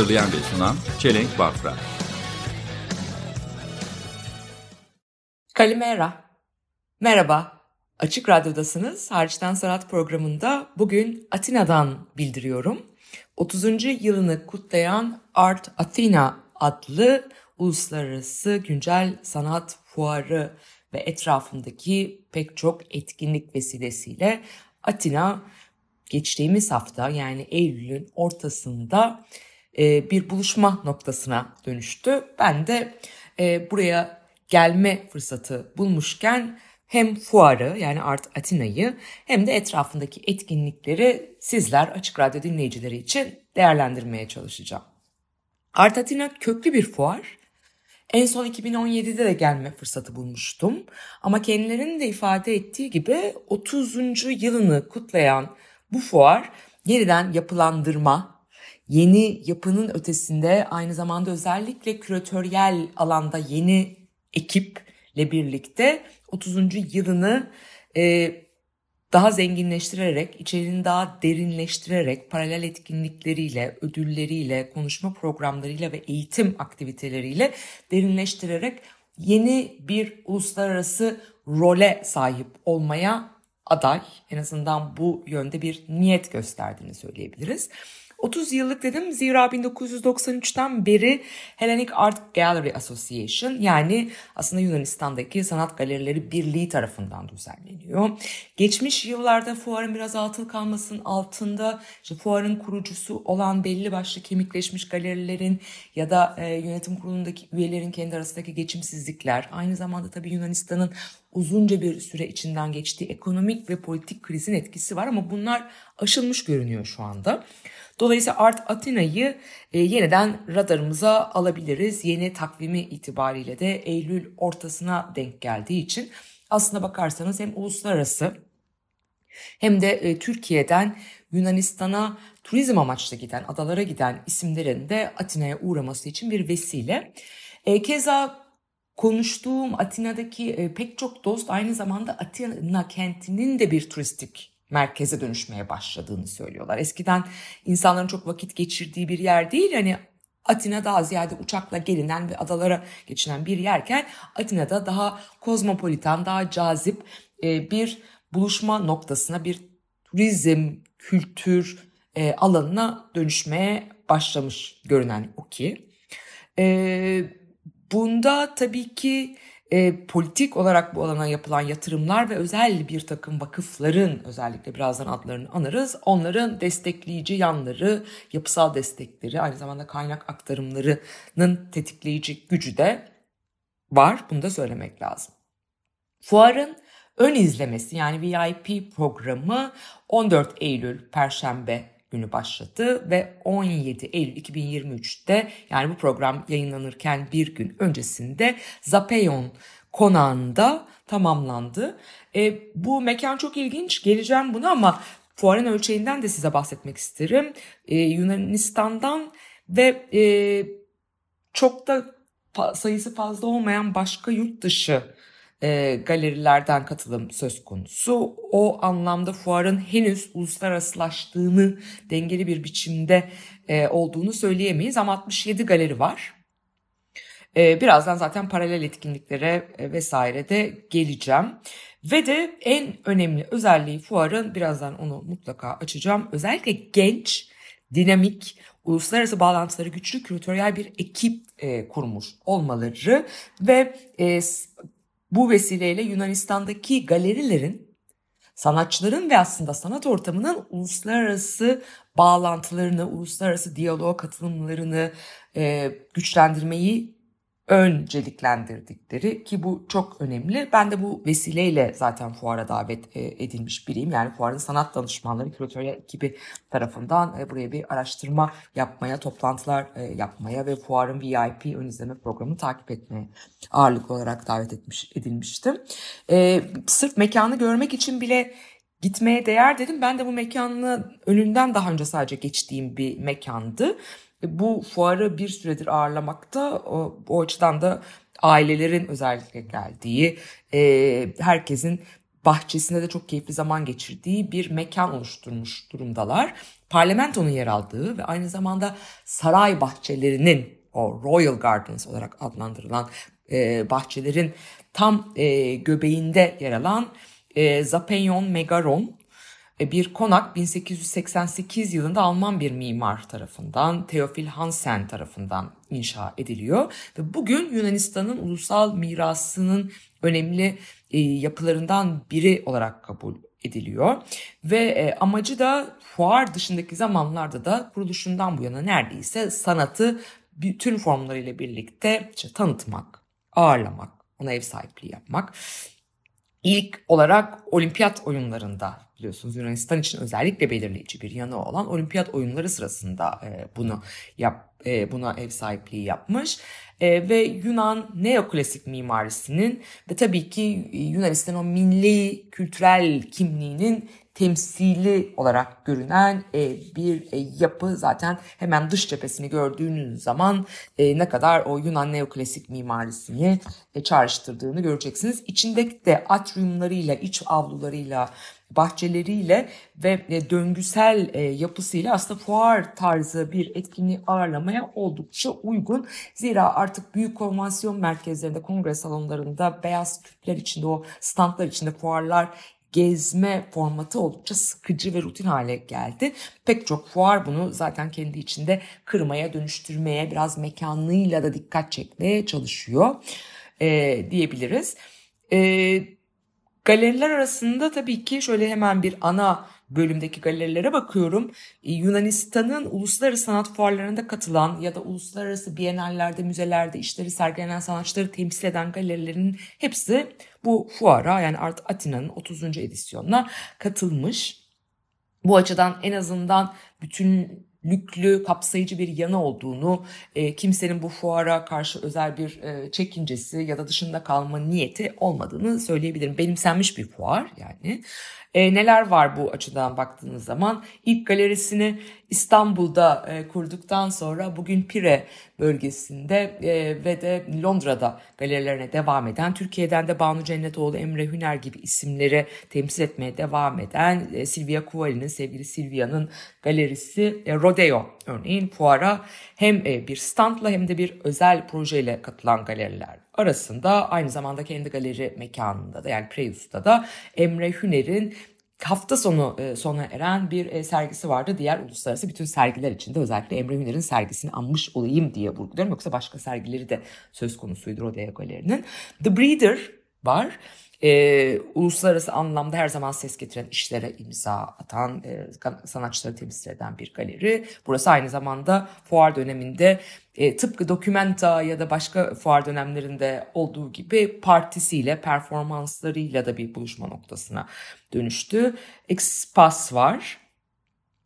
Hazırlayan ve sunan Çelenk Bafra. Kalimera. Merhaba. Açık Radyo'dasınız. Hariçten Sanat programında bugün Atina'dan bildiriyorum. 30. yılını kutlayan Art Athena adlı uluslararası güncel sanat fuarı ve etrafındaki pek çok etkinlik vesilesiyle Atina geçtiğimiz hafta yani Eylül'ün ortasında e, bir buluşma noktasına dönüştü. Ben de e, buraya gelme fırsatı bulmuşken hem fuarı yani Art Atina'yı hem de etrafındaki etkinlikleri sizler Açık Radyo dinleyicileri için değerlendirmeye çalışacağım. Art Atina köklü bir fuar. En son 2017'de de gelme fırsatı bulmuştum. Ama kendilerinin de ifade ettiği gibi 30. yılını kutlayan bu fuar yeniden yapılandırma, yeni yapının ötesinde aynı zamanda özellikle küratöryel alanda yeni ekiple birlikte 30. yılını e, daha zenginleştirerek, içeriğini daha derinleştirerek, paralel etkinlikleriyle, ödülleriyle, konuşma programlarıyla ve eğitim aktiviteleriyle derinleştirerek yeni bir uluslararası role sahip olmaya aday. En azından bu yönde bir niyet gösterdiğini söyleyebiliriz. 30 yıllık dedim zira 1993'ten beri Hellenic Art Gallery Association yani aslında Yunanistan'daki sanat galerileri birliği tarafından düzenleniyor. Geçmiş yıllarda fuarın biraz altın kalmasının altında işte fuarın kurucusu olan belli başlı kemikleşmiş galerilerin ya da e, yönetim kurulundaki üyelerin kendi arasındaki geçimsizlikler aynı zamanda tabii Yunanistan'ın uzunca bir süre içinden geçtiği ekonomik ve politik krizin etkisi var ama bunlar aşılmış görünüyor şu anda. Dolayısıyla Art Atina'yı e, yeniden radarımıza alabiliriz. Yeni takvimi itibariyle de Eylül ortasına denk geldiği için aslına bakarsanız hem uluslararası hem de e, Türkiye'den Yunanistan'a turizm amaçlı giden, adalara giden isimlerin de Atina'ya uğraması için bir vesile. E, keza konuştuğum Atina'daki e, pek çok dost aynı zamanda Atina kentinin de bir turistik merkeze dönüşmeye başladığını söylüyorlar. Eskiden insanların çok vakit geçirdiği bir yer değil hani Atina daha ziyade uçakla gelinen ve adalara geçilen bir yerken Atina'da daha kozmopolitan, daha cazip e, bir buluşma noktasına, bir turizm, kültür e, alanına dönüşmeye başlamış görünen o ki. E, bunda tabii ki e, politik olarak bu alana yapılan yatırımlar ve özel bir takım vakıfların özellikle birazdan adlarını anarız. Onların destekleyici yanları, yapısal destekleri, aynı zamanda kaynak aktarımlarının tetikleyici gücü de var. Bunu da söylemek lazım. Fuarın ön izlemesi yani VIP programı 14 Eylül Perşembe günü başladı ve 17 Eylül 2023'te yani bu program yayınlanırken bir gün öncesinde Zapeyon konağında tamamlandı. E, bu mekan çok ilginç geleceğim buna ama fuarın ölçeğinden de size bahsetmek isterim. E, Yunanistan'dan ve e, çok da sayısı fazla olmayan başka yurt dışı e, galerilerden katılım söz konusu. O anlamda fuarın henüz uluslararasılaştığını dengeli bir biçimde e, olduğunu söyleyemeyiz ama 67 galeri var. E, birazdan zaten paralel etkinliklere e, vesaire de geleceğim. Ve de en önemli özelliği fuarın birazdan onu mutlaka açacağım. Özellikle genç, dinamik, uluslararası bağlantıları güçlü küratöryel bir ekip e, kurmuş olmaları ve e, bu vesileyle Yunanistan'daki galerilerin sanatçıların ve aslında sanat ortamının uluslararası bağlantılarını, uluslararası diyaloğa katılımlarını e, güçlendirmeyi önceliklendirdikleri ki bu çok önemli. Ben de bu vesileyle zaten fuara davet e, edilmiş biriyim. Yani fuarın sanat danışmanları küratörya ekibi tarafından e, buraya bir araştırma yapmaya, toplantılar e, yapmaya ve fuarın VIP ön izleme programını takip etmeye ağırlık olarak davet etmiş edilmiştim. Sırf mekanı görmek için bile gitmeye değer dedim. Ben de bu mekanın önünden daha önce sadece geçtiğim bir mekandı. Bu fuarı bir süredir ağırlamakta o, o açıdan da ailelerin özellikle geldiği, e, herkesin bahçesinde de çok keyifli zaman geçirdiği bir mekan oluşturmuş durumdalar. Parlamentonun yer aldığı ve aynı zamanda saray bahçelerinin o Royal Gardens olarak adlandırılan e, bahçelerin tam e, göbeğinde yer alan e, Zapeyon Megaron e, bir konak 1888 yılında Alman bir mimar tarafından Theophil Hansen tarafından inşa ediliyor ve bugün Yunanistan'ın ulusal mirasının önemli e, yapılarından biri olarak kabul ediliyor ve e, amacı da fuar dışındaki zamanlarda da kuruluşundan bu yana neredeyse sanatı bütün formlarıyla birlikte işte tanıtmak, ağırlamak, ona ev sahipliği yapmak. İlk olarak olimpiyat oyunlarında biliyorsunuz Yunanistan için özellikle belirleyici bir yanı olan olimpiyat oyunları sırasında e, bunu yap e, buna ev sahipliği yapmış e, ve Yunan neoklasik mimarisinin ve tabii ki Yunanistan o milli kültürel kimliğinin temsili olarak görünen e, bir e, yapı zaten hemen dış cephesini gördüğünüz zaman e, ne kadar o Yunan neoklasik mimarisini e, çağrıştırdığını göreceksiniz. İçindeki de atriumlarıyla, iç avlularıyla, bahçeleriyle ve e, döngüsel e, yapısıyla aslında fuar tarzı bir etkinliği ağırlamaya oldukça uygun. Zira artık büyük konvansiyon merkezlerinde, kongre salonlarında beyaz küpler içinde o standlar içinde fuarlar gezme formatı oldukça sıkıcı ve rutin hale geldi. Pek çok fuar bunu zaten kendi içinde kırmaya, dönüştürmeye, biraz mekanlığıyla da dikkat çekmeye çalışıyor e, diyebiliriz. E, galeriler arasında tabii ki şöyle hemen bir ana bölümdeki galerilere bakıyorum. E, Yunanistan'ın uluslararası sanat fuarlarında katılan ya da uluslararası bienallerde, müzelerde işleri sergilenen sanatçıları temsil eden galerilerin hepsi bu fuara yani Art Atina'nın 30. edisyonuna katılmış. Bu açıdan en azından bütün lüklü, kapsayıcı bir yanı olduğunu, e, kimsenin bu fuara karşı özel bir e, çekincesi ya da dışında kalma niyeti olmadığını söyleyebilirim. Benimsenmiş bir fuar yani. E, neler var bu açıdan baktığınız zaman? İlk galerisini İstanbul'da e, kurduktan sonra bugün Pire bölgesinde e, ve de Londra'da galerilerine devam eden, Türkiye'den de Banu Cennetoğlu, Emre Hüner gibi isimleri temsil etmeye devam eden e, Silvia Kuvali'nin, sevgili Silvia'nın galerisi e, Rodeo örneğin fuara hem e, bir standla hem de bir özel projeyle katılan galeriler arasında aynı zamanda kendi galeri mekanında da yani Preus'ta da Emre Hüner'in hafta sonu e, sona eren bir e, sergisi vardı. Diğer uluslararası bütün sergiler içinde özellikle Emre Hüner'in sergisini anmış olayım diye vurguluyorum. Yoksa başka sergileri de söz konusuydu Rodeo Galeri'nin. The Breeder var e, uluslararası anlamda her zaman ses getiren işlere imza atan, e, sanatçıları temsil eden bir galeri. Burası aynı zamanda fuar döneminde e, tıpkı Documenta ya da başka fuar dönemlerinde olduğu gibi partisiyle, performanslarıyla da bir buluşma noktasına dönüştü. Expas var.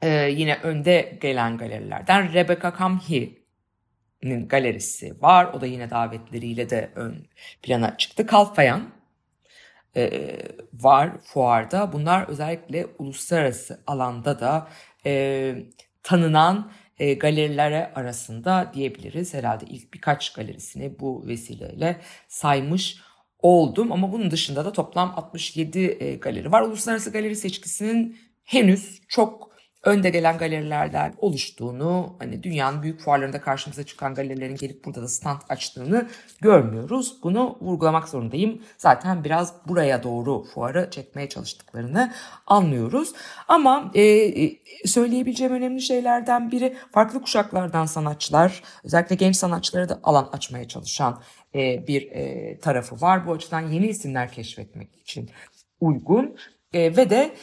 E, yine önde gelen galerilerden Rebecca Kamhi'nin galerisi var. O da yine davetleriyle de ön plana çıktı. Kalfayan e, var fuarda. Bunlar özellikle uluslararası alanda da e, tanınan e, galerilere arasında diyebiliriz. Herhalde ilk birkaç galerisini bu vesileyle saymış oldum. Ama bunun dışında da toplam 67 e, galeri var. Uluslararası galeri seçkisinin henüz çok önde gelen galerilerden oluştuğunu, hani dünyanın büyük fuarlarında karşımıza çıkan galerilerin gelip burada da stand açtığını görmüyoruz. Bunu vurgulamak zorundayım. Zaten biraz buraya doğru fuarı çekmeye çalıştıklarını anlıyoruz. Ama e, e, söyleyebileceğim önemli şeylerden biri farklı kuşaklardan sanatçılar, özellikle genç sanatçılara da alan açmaya çalışan e, bir e, tarafı var. Bu açıdan yeni isimler keşfetmek için uygun e, ve de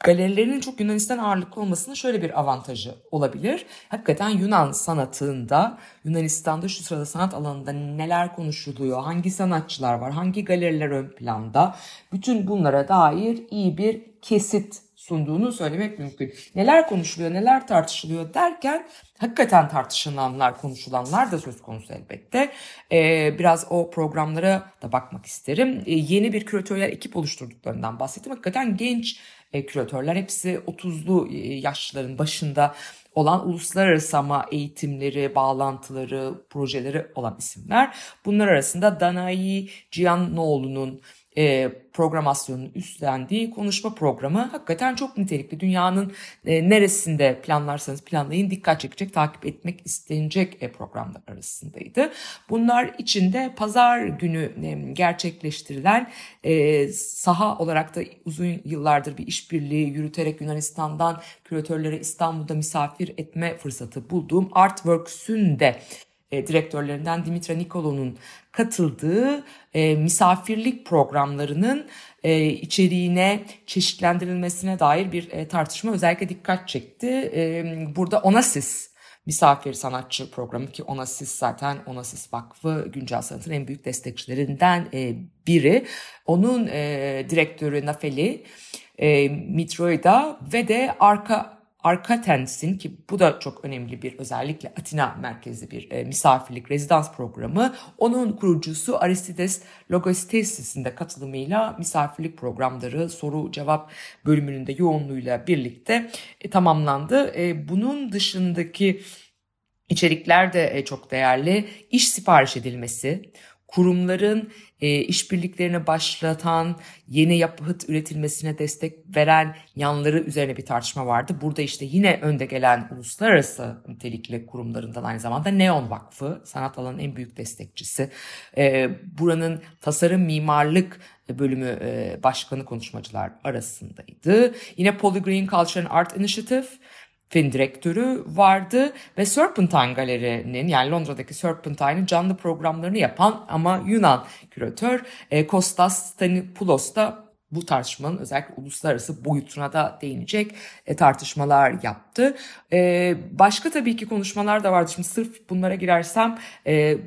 galerilerinin çok Yunanistan ağırlıklı olmasının şöyle bir avantajı olabilir. Hakikaten Yunan sanatında, Yunanistan'da şu sırada sanat alanında neler konuşuluyor, hangi sanatçılar var, hangi galeriler ön planda, bütün bunlara dair iyi bir kesit sunduğunu söylemek mümkün. Neler konuşuluyor, neler tartışılıyor derken hakikaten tartışılanlar, konuşulanlar da söz konusu elbette. Ee, biraz o programlara da bakmak isterim. Ee, yeni bir küratörler ekip oluşturduklarından bahsettim. Hakikaten genç e, küratörler hepsi 30'lu e, yaşların başında olan uluslararası ama eğitimleri, bağlantıları, projeleri olan isimler. Bunlar arasında Danayi Cihannoğlu'nun e, programasyonun üstlendiği konuşma programı hakikaten çok nitelikli. Dünyanın e, neresinde planlarsanız planlayın dikkat çekecek, takip etmek istenecek e, programlar arasındaydı. Bunlar içinde pazar günü e, gerçekleştirilen e, saha olarak da uzun yıllardır bir işbirliği yürüterek Yunanistan'dan küratörlere İstanbul'da misafir etme fırsatı bulduğum Artworks'ün de e, direktörlerinden Dimitra Nikolo'nun katıldığı e, misafirlik programlarının e, içeriğine çeşitlendirilmesine dair bir e, tartışma özellikle dikkat çekti. E, burada Onasis misafir sanatçı programı ki Onasis zaten Onasis Vakfı güncel sanatın en büyük destekçilerinden e, biri. Onun e, direktörü Nafeli e, Mitroida ve de arka Arkatens'in ki bu da çok önemli bir özellikle Atina merkezli bir e, misafirlik rezidans programı. Onun kurucusu Aristides Logostesis'in de katılımıyla misafirlik programları soru cevap bölümünün de yoğunluğuyla birlikte e, tamamlandı. E, bunun dışındaki içerikler de e, çok değerli. İş sipariş edilmesi, kurumların e, işbirliklerini başlatan, yeni yapıt üretilmesine destek veren yanları üzerine bir tartışma vardı. Burada işte yine önde gelen uluslararası nitelikli kurumlarından aynı zamanda Neon Vakfı, sanat alanının en büyük destekçisi. E, buranın tasarım mimarlık bölümü e, başkanı konuşmacılar arasındaydı. Yine Polygreen Culture and Art Initiative, Fin direktörü vardı ve Serpentine Galeri'nin yani Londra'daki Serpentine'in canlı programlarını yapan ama Yunan küratör e, Kostas Stanipoulos da bu tartışmanın özellikle uluslararası boyutuna da değinecek e, tartışmalar yaptı. E, başka tabii ki konuşmalar da vardı. Şimdi sırf bunlara girersem e,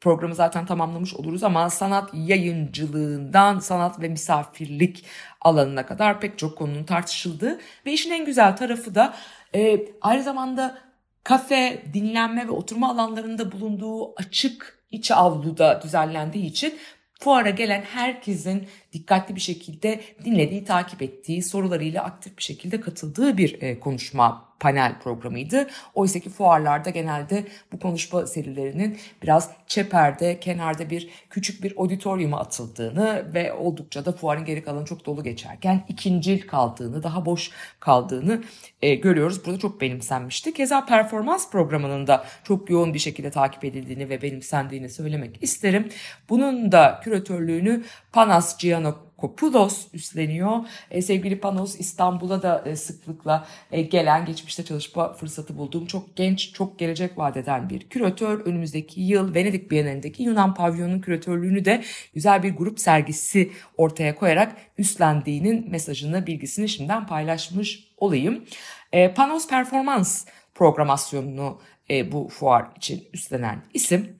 programı zaten tamamlamış oluruz ama sanat yayıncılığından sanat ve misafirlik alanına kadar pek çok konunun tartışıldığı ve işin en güzel tarafı da e, aynı zamanda kafe, dinlenme ve oturma alanlarında bulunduğu açık iç avluda düzenlendiği için fuara gelen herkesin dikkatli bir şekilde dinlediği, takip ettiği, sorularıyla aktif bir şekilde katıldığı bir e, konuşma panel programıydı. Oysa ki fuarlarda genelde bu konuşma serilerinin biraz çeperde, kenarda bir küçük bir auditoriuma atıldığını ve oldukça da fuarın geri kalanı çok dolu geçerken ikincil kaldığını, daha boş kaldığını e, görüyoruz. Burada çok benimsenmişti. Keza performans programının da çok yoğun bir şekilde takip edildiğini ve benimsendiğini söylemek isterim. Bunun da küratörlüğünü Panas Giannakopoulos üstleniyor. E, sevgili Panos İstanbul'a da e, sıklıkla e, gelen, geçmişte çalışma fırsatı bulduğum çok genç, çok gelecek vaat eden bir küratör. Önümüzdeki yıl Venedik Bienalindeki Yunan pavyonun küratörlüğünü de güzel bir grup sergisi ortaya koyarak üstlendiğinin mesajını, bilgisini şimdiden paylaşmış olayım. E, Panos Performans programasyonunu e, bu fuar için üstlenen isim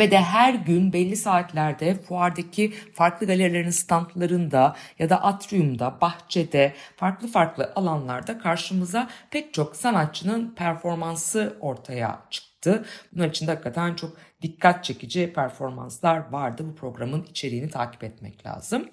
ve de her gün belli saatlerde fuardaki farklı galerilerin standlarında ya da atriumda, bahçede, farklı farklı alanlarda karşımıza pek çok sanatçının performansı ortaya çıktı. Bunun için de hakikaten çok dikkat çekici performanslar vardı. Bu programın içeriğini takip etmek lazım.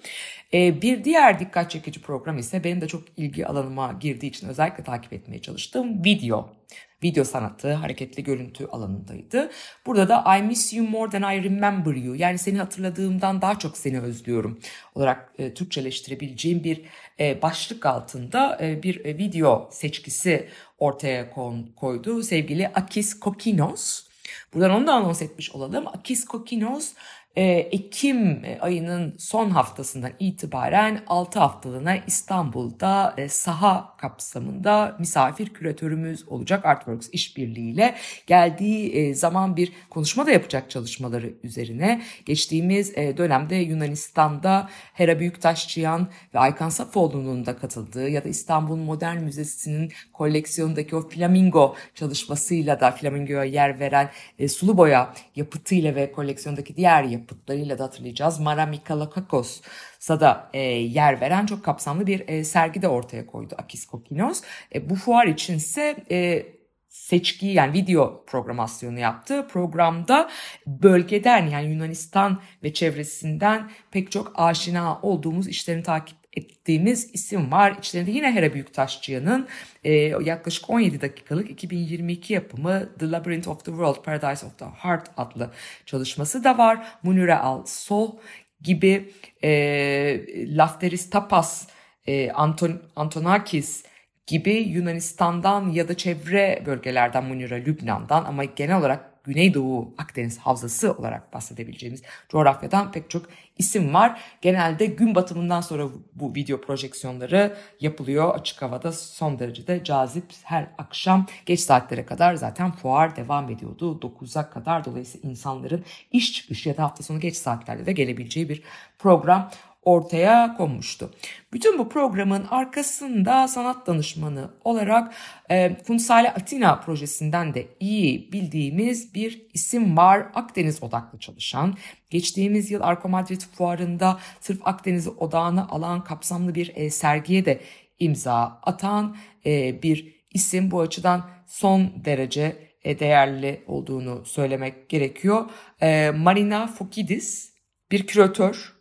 Ee, bir diğer dikkat çekici program ise benim de çok ilgi alanıma girdiği için özellikle takip etmeye çalıştığım video video sanatı, hareketli görüntü alanındaydı. Burada da I miss you more than I remember you yani seni hatırladığımdan daha çok seni özlüyorum olarak e, Türkçeleştirebileceğim bir e, başlık altında e, bir e, video seçkisi ortaya kon, koydu sevgili Akis Kokinos. Buradan onu da anons etmiş olalım. Akis Kokinos Ekim ayının son haftasından itibaren 6 haftalığına İstanbul'da e, saha kapsamında misafir küratörümüz olacak Artworks işbirliğiyle geldiği e, zaman bir konuşma da yapacak çalışmaları üzerine. Geçtiğimiz e, dönemde Yunanistan'da Hera Büyüktaşçıyan ve Aykan Safoğlu'nun da katıldığı ya da İstanbul Modern Müzesi'nin koleksiyonundaki o flamingo çalışmasıyla da flamingoya yer veren e, sulu boya yapıtıyla ve koleksiyondaki diğer yapıtlarıyla da hatırlayacağız. Mara Mikalakakos'a da e, yer veren çok kapsamlı bir e, sergi de ortaya koydu Akis Kokinos. E, bu fuar içinse e, seçki yani video programasyonu yaptı. Programda bölgeden yani Yunanistan ve çevresinden pek çok aşina olduğumuz işlerini takip ettiğimiz isim var. İçlerinde yine Hera Büyüktaşçıyan'ın e, yaklaşık 17 dakikalık 2022 yapımı The Labyrinth of the World, Paradise of the Heart adlı çalışması da var. Munire Al Sol gibi e, Lafteris Tapas, e, Anton, Antonakis gibi Yunanistan'dan ya da çevre bölgelerden Munira Lübnan'dan ama genel olarak Güneydoğu Akdeniz Havzası olarak bahsedebileceğimiz coğrafyadan pek çok isim var. Genelde gün batımından sonra bu video projeksiyonları yapılıyor. Açık havada son derecede cazip her akşam geç saatlere kadar zaten fuar devam ediyordu. 9'a kadar dolayısıyla insanların iş çıkışı ya da hafta sonu geç saatlerde de gelebileceği bir program ortaya konmuştu. Bütün bu programın arkasında sanat danışmanı olarak e, Funsale Atina projesinden de iyi bildiğimiz bir isim var. Akdeniz odaklı çalışan. Geçtiğimiz yıl Arko Madrid fuarında sırf Akdeniz odağını alan kapsamlı bir e, sergiye de imza atan e, bir isim. Bu açıdan son derece e, değerli olduğunu söylemek gerekiyor. E, Marina Fokidis bir küratör,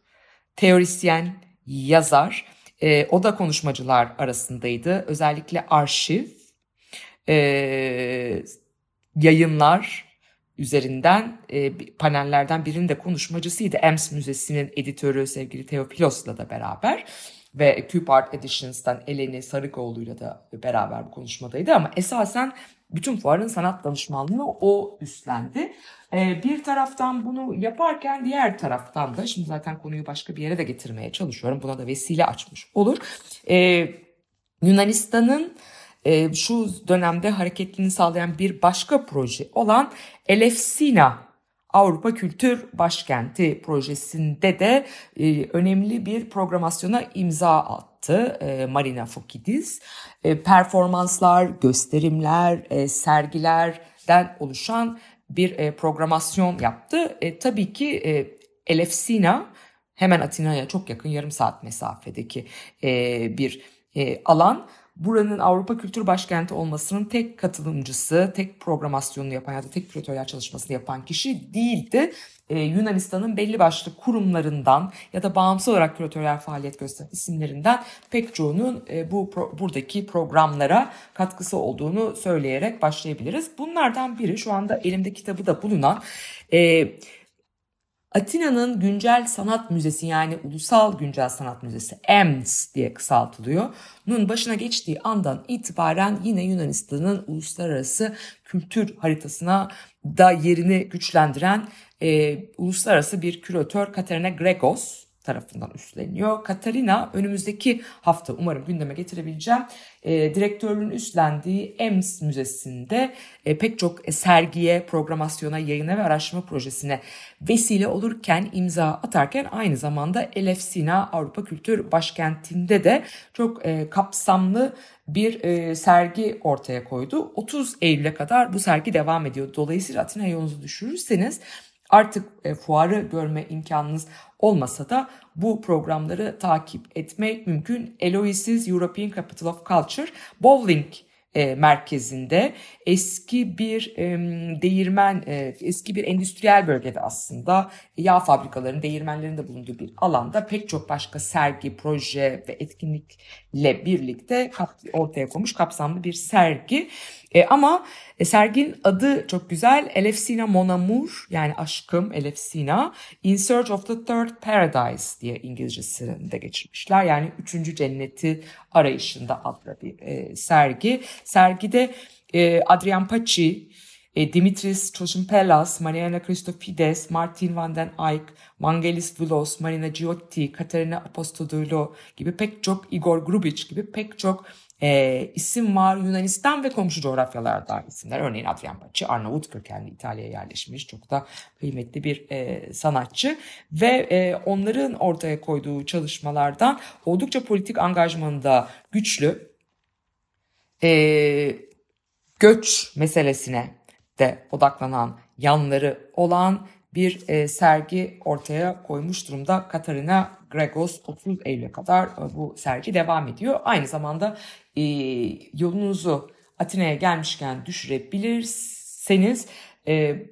teorisyen, yazar. E, o da konuşmacılar arasındaydı. Özellikle arşiv, e, yayınlar üzerinden e, panellerden birinin de konuşmacısıydı. EMS Müzesi'nin editörü sevgili Teofilos'la da beraber ve Cube Art Editions'tan Eleni Sarıkoğlu'yla da beraber bu konuşmadaydı ama esasen bütün fuarın sanat danışmanlığını o üstlendi. Ee, bir taraftan bunu yaparken diğer taraftan da şimdi zaten konuyu başka bir yere de getirmeye çalışıyorum. Buna da vesile açmış olur. Ee, Yunanistan'ın e, şu dönemde hareketliliğini sağlayan bir başka proje olan Elefsina Avrupa Kültür Başkenti projesinde de e, önemli bir programasyona imza attı e, Marina Fokidis. E, performanslar, gösterimler, e, sergilerden oluşan bir e, programasyon yaptı. E, tabii ki e, Elefsina hemen Atina'ya çok yakın yarım saat mesafedeki e, bir e, alan buranın Avrupa Kültür Başkenti olmasının tek katılımcısı, tek programasyonunu yapan ya da tek küratörler çalışmasını yapan kişi değildi. Ee, Yunanistan'ın belli başlı kurumlarından ya da bağımsız olarak küratörler faaliyet gösteren isimlerinden pek çoğunun e, bu pro, buradaki programlara katkısı olduğunu söyleyerek başlayabiliriz. Bunlardan biri şu anda elimde kitabı da bulunan e, Atina'nın Güncel Sanat Müzesi yani Ulusal Güncel Sanat Müzesi EMS diye kısaltılıyor. Nun başına geçtiği andan itibaren yine Yunanistan'ın uluslararası kültür haritasına da yerini güçlendiren e, uluslararası bir küratör Katerina Gregos tarafından üstleniyor. Katarina önümüzdeki hafta umarım gündeme getirebileceğim. E, direktörlüğün üstlendiği EMS Müzesi'nde e, pek çok sergiye, programasyona, yayına ve araştırma projesine vesile olurken, imza atarken aynı zamanda Elef Sina Avrupa Kültür Başkenti'nde de çok e, kapsamlı bir e, sergi ortaya koydu. 30 Eylül'e kadar bu sergi devam ediyor. Dolayısıyla Atina yolunuzu düşürürseniz Artık e, fuarı görme imkanınız olmasa da bu programları takip etmek mümkün. Eloise's European Capital of Culture Bowling e, merkezinde eski bir e, değirmen, e, eski bir endüstriyel bölgede aslında yağ fabrikalarının, değirmenlerin de bulunduğu bir alanda pek çok başka sergi, proje ve etkinlikle birlikte ortaya konmuş kapsamlı bir sergi. E, ama e, serginin adı çok güzel. Elefsina Mon Amour yani aşkım Elefsina In Search of the Third Paradise diye İngilizcesinde geçirmişler. Yani üçüncü cenneti arayışında adlı bir e, sergi. Sergide e, Adrian Paci, e, Dimitris Troşimpelas, Mariana Christofides, Martin van den Eyck, Vangelis Vlos, Marina Giotti, Katerina Apostolou gibi pek çok Igor Grubic gibi pek çok e, isim var. Yunanistan ve komşu coğrafyalardan isimler. Örneğin Adrian Paci, Arnavut kökenli İtalya'ya yerleşmiş. Çok da kıymetli bir e, sanatçı. Ve e, onların ortaya koyduğu çalışmalardan oldukça politik angajmanında güçlü e, göç meselesine de odaklanan yanları olan bir e, sergi ortaya koymuş durumda. Katarina Gregos 30 Eylül'e kadar e, bu sergi devam ediyor. Aynı zamanda e, yolunuzu Atina'ya gelmişken düşürebilirseniz e,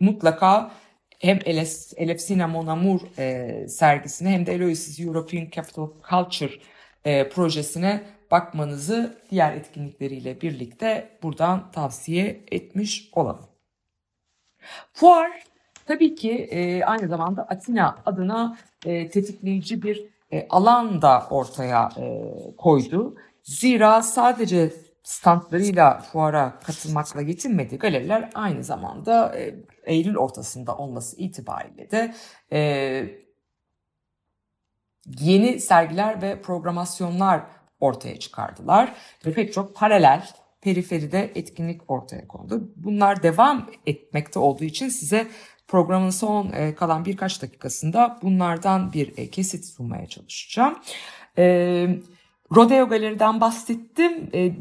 mutlaka hem Elef, Elefsina Mon Amour e, sergisine hem de Eloisis European Capital Culture e, projesine bakmanızı diğer etkinlikleriyle birlikte buradan tavsiye etmiş olalım. Fuar tabii ki e, aynı zamanda Atina adına e, tetikleyici bir e, alan da ortaya e, koydu. Zira sadece standlarıyla fuara katılmakla yetinmedi. Galeriler aynı zamanda e, Eylül ortasında olması itibariyle de e, yeni sergiler ve programasyonlar ortaya çıkardılar. Ve pek çok paralel periferide etkinlik ortaya kondu. Bunlar devam etmekte olduğu için size programın son e, kalan birkaç dakikasında bunlardan bir e, kesit sunmaya çalışacağım. E, Rodeo Galeri'den bahsettim. E,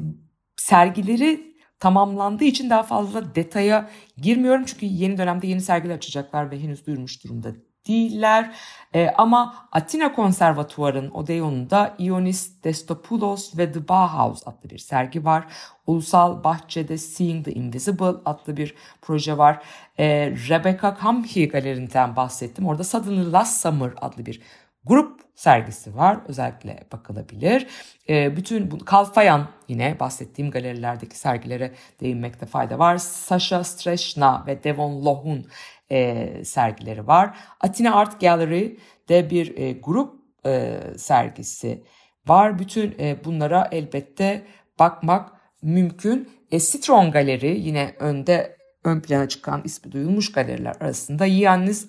sergileri tamamlandığı için daha fazla detaya girmiyorum. Çünkü yeni dönemde yeni sergiler açacaklar ve henüz duyurmuş durumda değiller. E, ama Atina Konservatuvar'ın Odeon'unda Ionis Destopoulos ve The Bauhaus adlı bir sergi var. Ulusal Bahçe'de Seeing the Invisible adlı bir proje var. E, Rebecca Kamhi galerinden bahsettim. Orada Suddenly Last Summer adlı bir grup sergisi var. Özellikle bakılabilir. E, bütün bu, Kalfayan yine bahsettiğim galerilerdeki sergilere değinmekte fayda var. Sasha Streshna ve Devon Lohun e, sergileri var. Atina Art Gallery'de bir e, grup e, sergisi var. Bütün e, bunlara elbette bakmak mümkün. E, Citron Galeri yine önde ön plana çıkan ismi duyulmuş galeriler arasında Yannis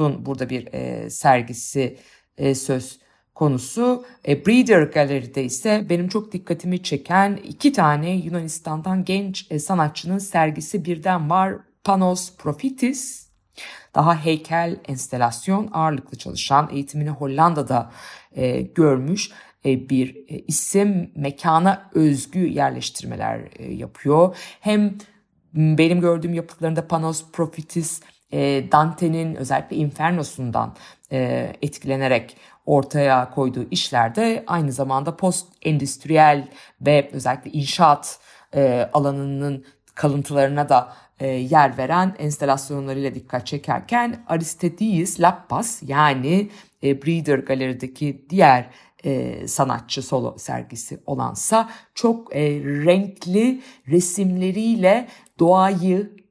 Adamakos'un burada bir e, sergisi e, söz konusu. E, Breeder Galeri'de ise benim çok dikkatimi çeken iki tane Yunanistan'dan genç e, sanatçının sergisi birden var. Panos Profitis daha heykel, enstelasyon ağırlıklı çalışan eğitimini Hollanda'da e, görmüş e, bir e, isim mekana özgü yerleştirmeler e, yapıyor. Hem benim gördüğüm yapıtlarında Panos Profitis e, Dante'nin özellikle Inferno'sundan e, etkilenerek ortaya koyduğu işlerde aynı zamanda post endüstriyel ve özellikle inşaat e, alanının kalıntılarına da yer veren enstalasyonlarıyla dikkat çekerken Aristides Lappas yani Breeder Galeri'deki diğer sanatçı solo sergisi olansa çok renkli resimleriyle doğayı,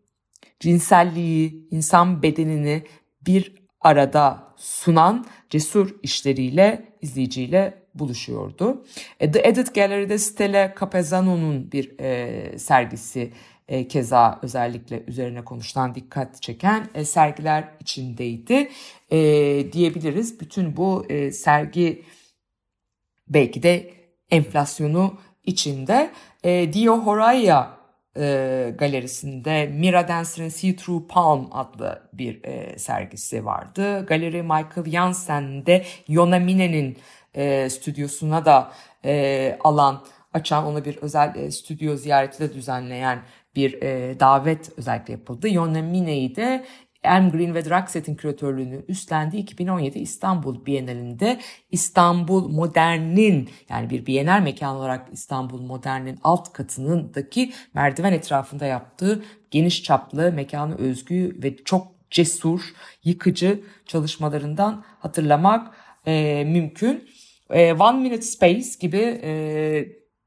cinselliği, insan bedenini bir arada sunan cesur işleriyle izleyiciyle buluşuyordu. E, The Edit Gallery'de Stella Capezano'nun bir e, sergisi e, keza özellikle üzerine konuşulan dikkat çeken e, sergiler içindeydi e, diyebiliriz. Bütün bu e, sergi belki de enflasyonu içinde e, Dio Horaya e, galerisinde Mira Dancer'ın See Through Palm adlı bir e, sergisi vardı. Galeri Michael Janssen'de Yonamine'nin e, stüdyosuna da e, alan açan ona bir özel e, stüdyo ziyareti de düzenleyen bir e, davet özellikle yapıldı. Yonamine'yi de Elm Green ve Draxet'in küratörlüğünü üstlendiği 2017 İstanbul Bienalinde İstanbul Modern'in yani bir bienal mekan olarak İstanbul Modern'in alt katınındaki merdiven etrafında yaptığı geniş çaplı mekanı özgü ve çok cesur, yıkıcı çalışmalarından hatırlamak e, mümkün. E, One Minute Space gibi e,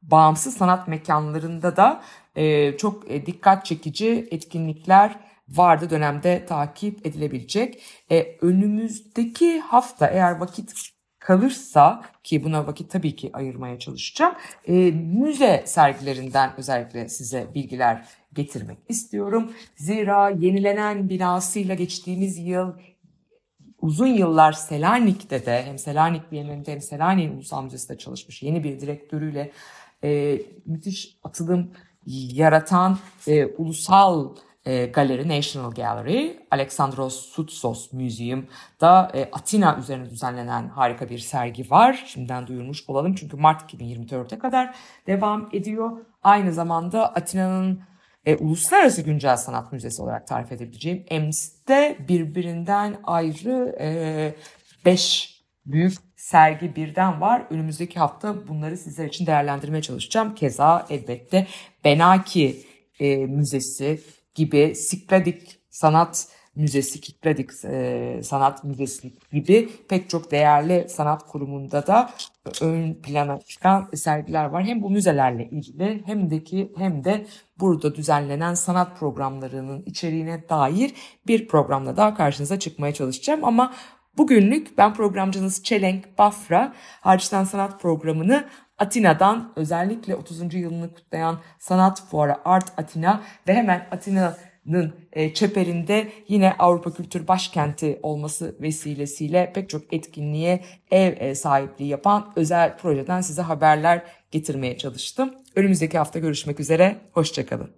bağımsız sanat mekanlarında da e, çok e, dikkat çekici etkinlikler vardı dönemde takip edilebilecek. E, önümüzdeki hafta eğer vakit kalırsa ki buna vakit tabii ki ayırmaya çalışacağım. E, müze sergilerinden özellikle size bilgiler getirmek istiyorum. Zira yenilenen binasıyla geçtiğimiz yıl uzun yıllar Selanik'te de hem Selanik Bienalinde hem Selanik Ulusal Müzesi'nde çalışmış yeni bir direktörüyle e, müthiş atılım yaratan e, ulusal e, galeri National Gallery, Alexandros Soutsos Museum'da e, Atina üzerine düzenlenen harika bir sergi var. Şimdiden duyurmuş olalım çünkü Mart 2024'e kadar devam ediyor. Aynı zamanda Atina'nın e, Uluslararası Güncel Sanat Müzesi olarak tarif edebileceğim EMS'te birbirinden ayrı 5 e, büyük sergi birden var. Önümüzdeki hafta bunları sizler için değerlendirmeye çalışacağım. Keza elbette Benaki e, Müzesi gibi Sikladik Sanat Müzesi, Kikladik e, Sanat Müzesi gibi pek çok değerli sanat kurumunda da ön plana çıkan sergiler var. Hem bu müzelerle ilgili hem de ki hem de burada düzenlenen sanat programlarının içeriğine dair bir programla daha karşınıza çıkmaya çalışacağım. Ama bugünlük ben programcınız Çelenk Bafra Harçtan Sanat programını Atina'dan özellikle 30. yılını kutlayan Sanat Fuarı Art Atina ve hemen Atina'nın e, çeperinde yine Avrupa Kültür Başkenti olması vesilesiyle pek çok etkinliğe ev e, sahipliği yapan özel projeden size haberler getirmeye çalıştım. Önümüzdeki hafta görüşmek üzere, hoşçakalın.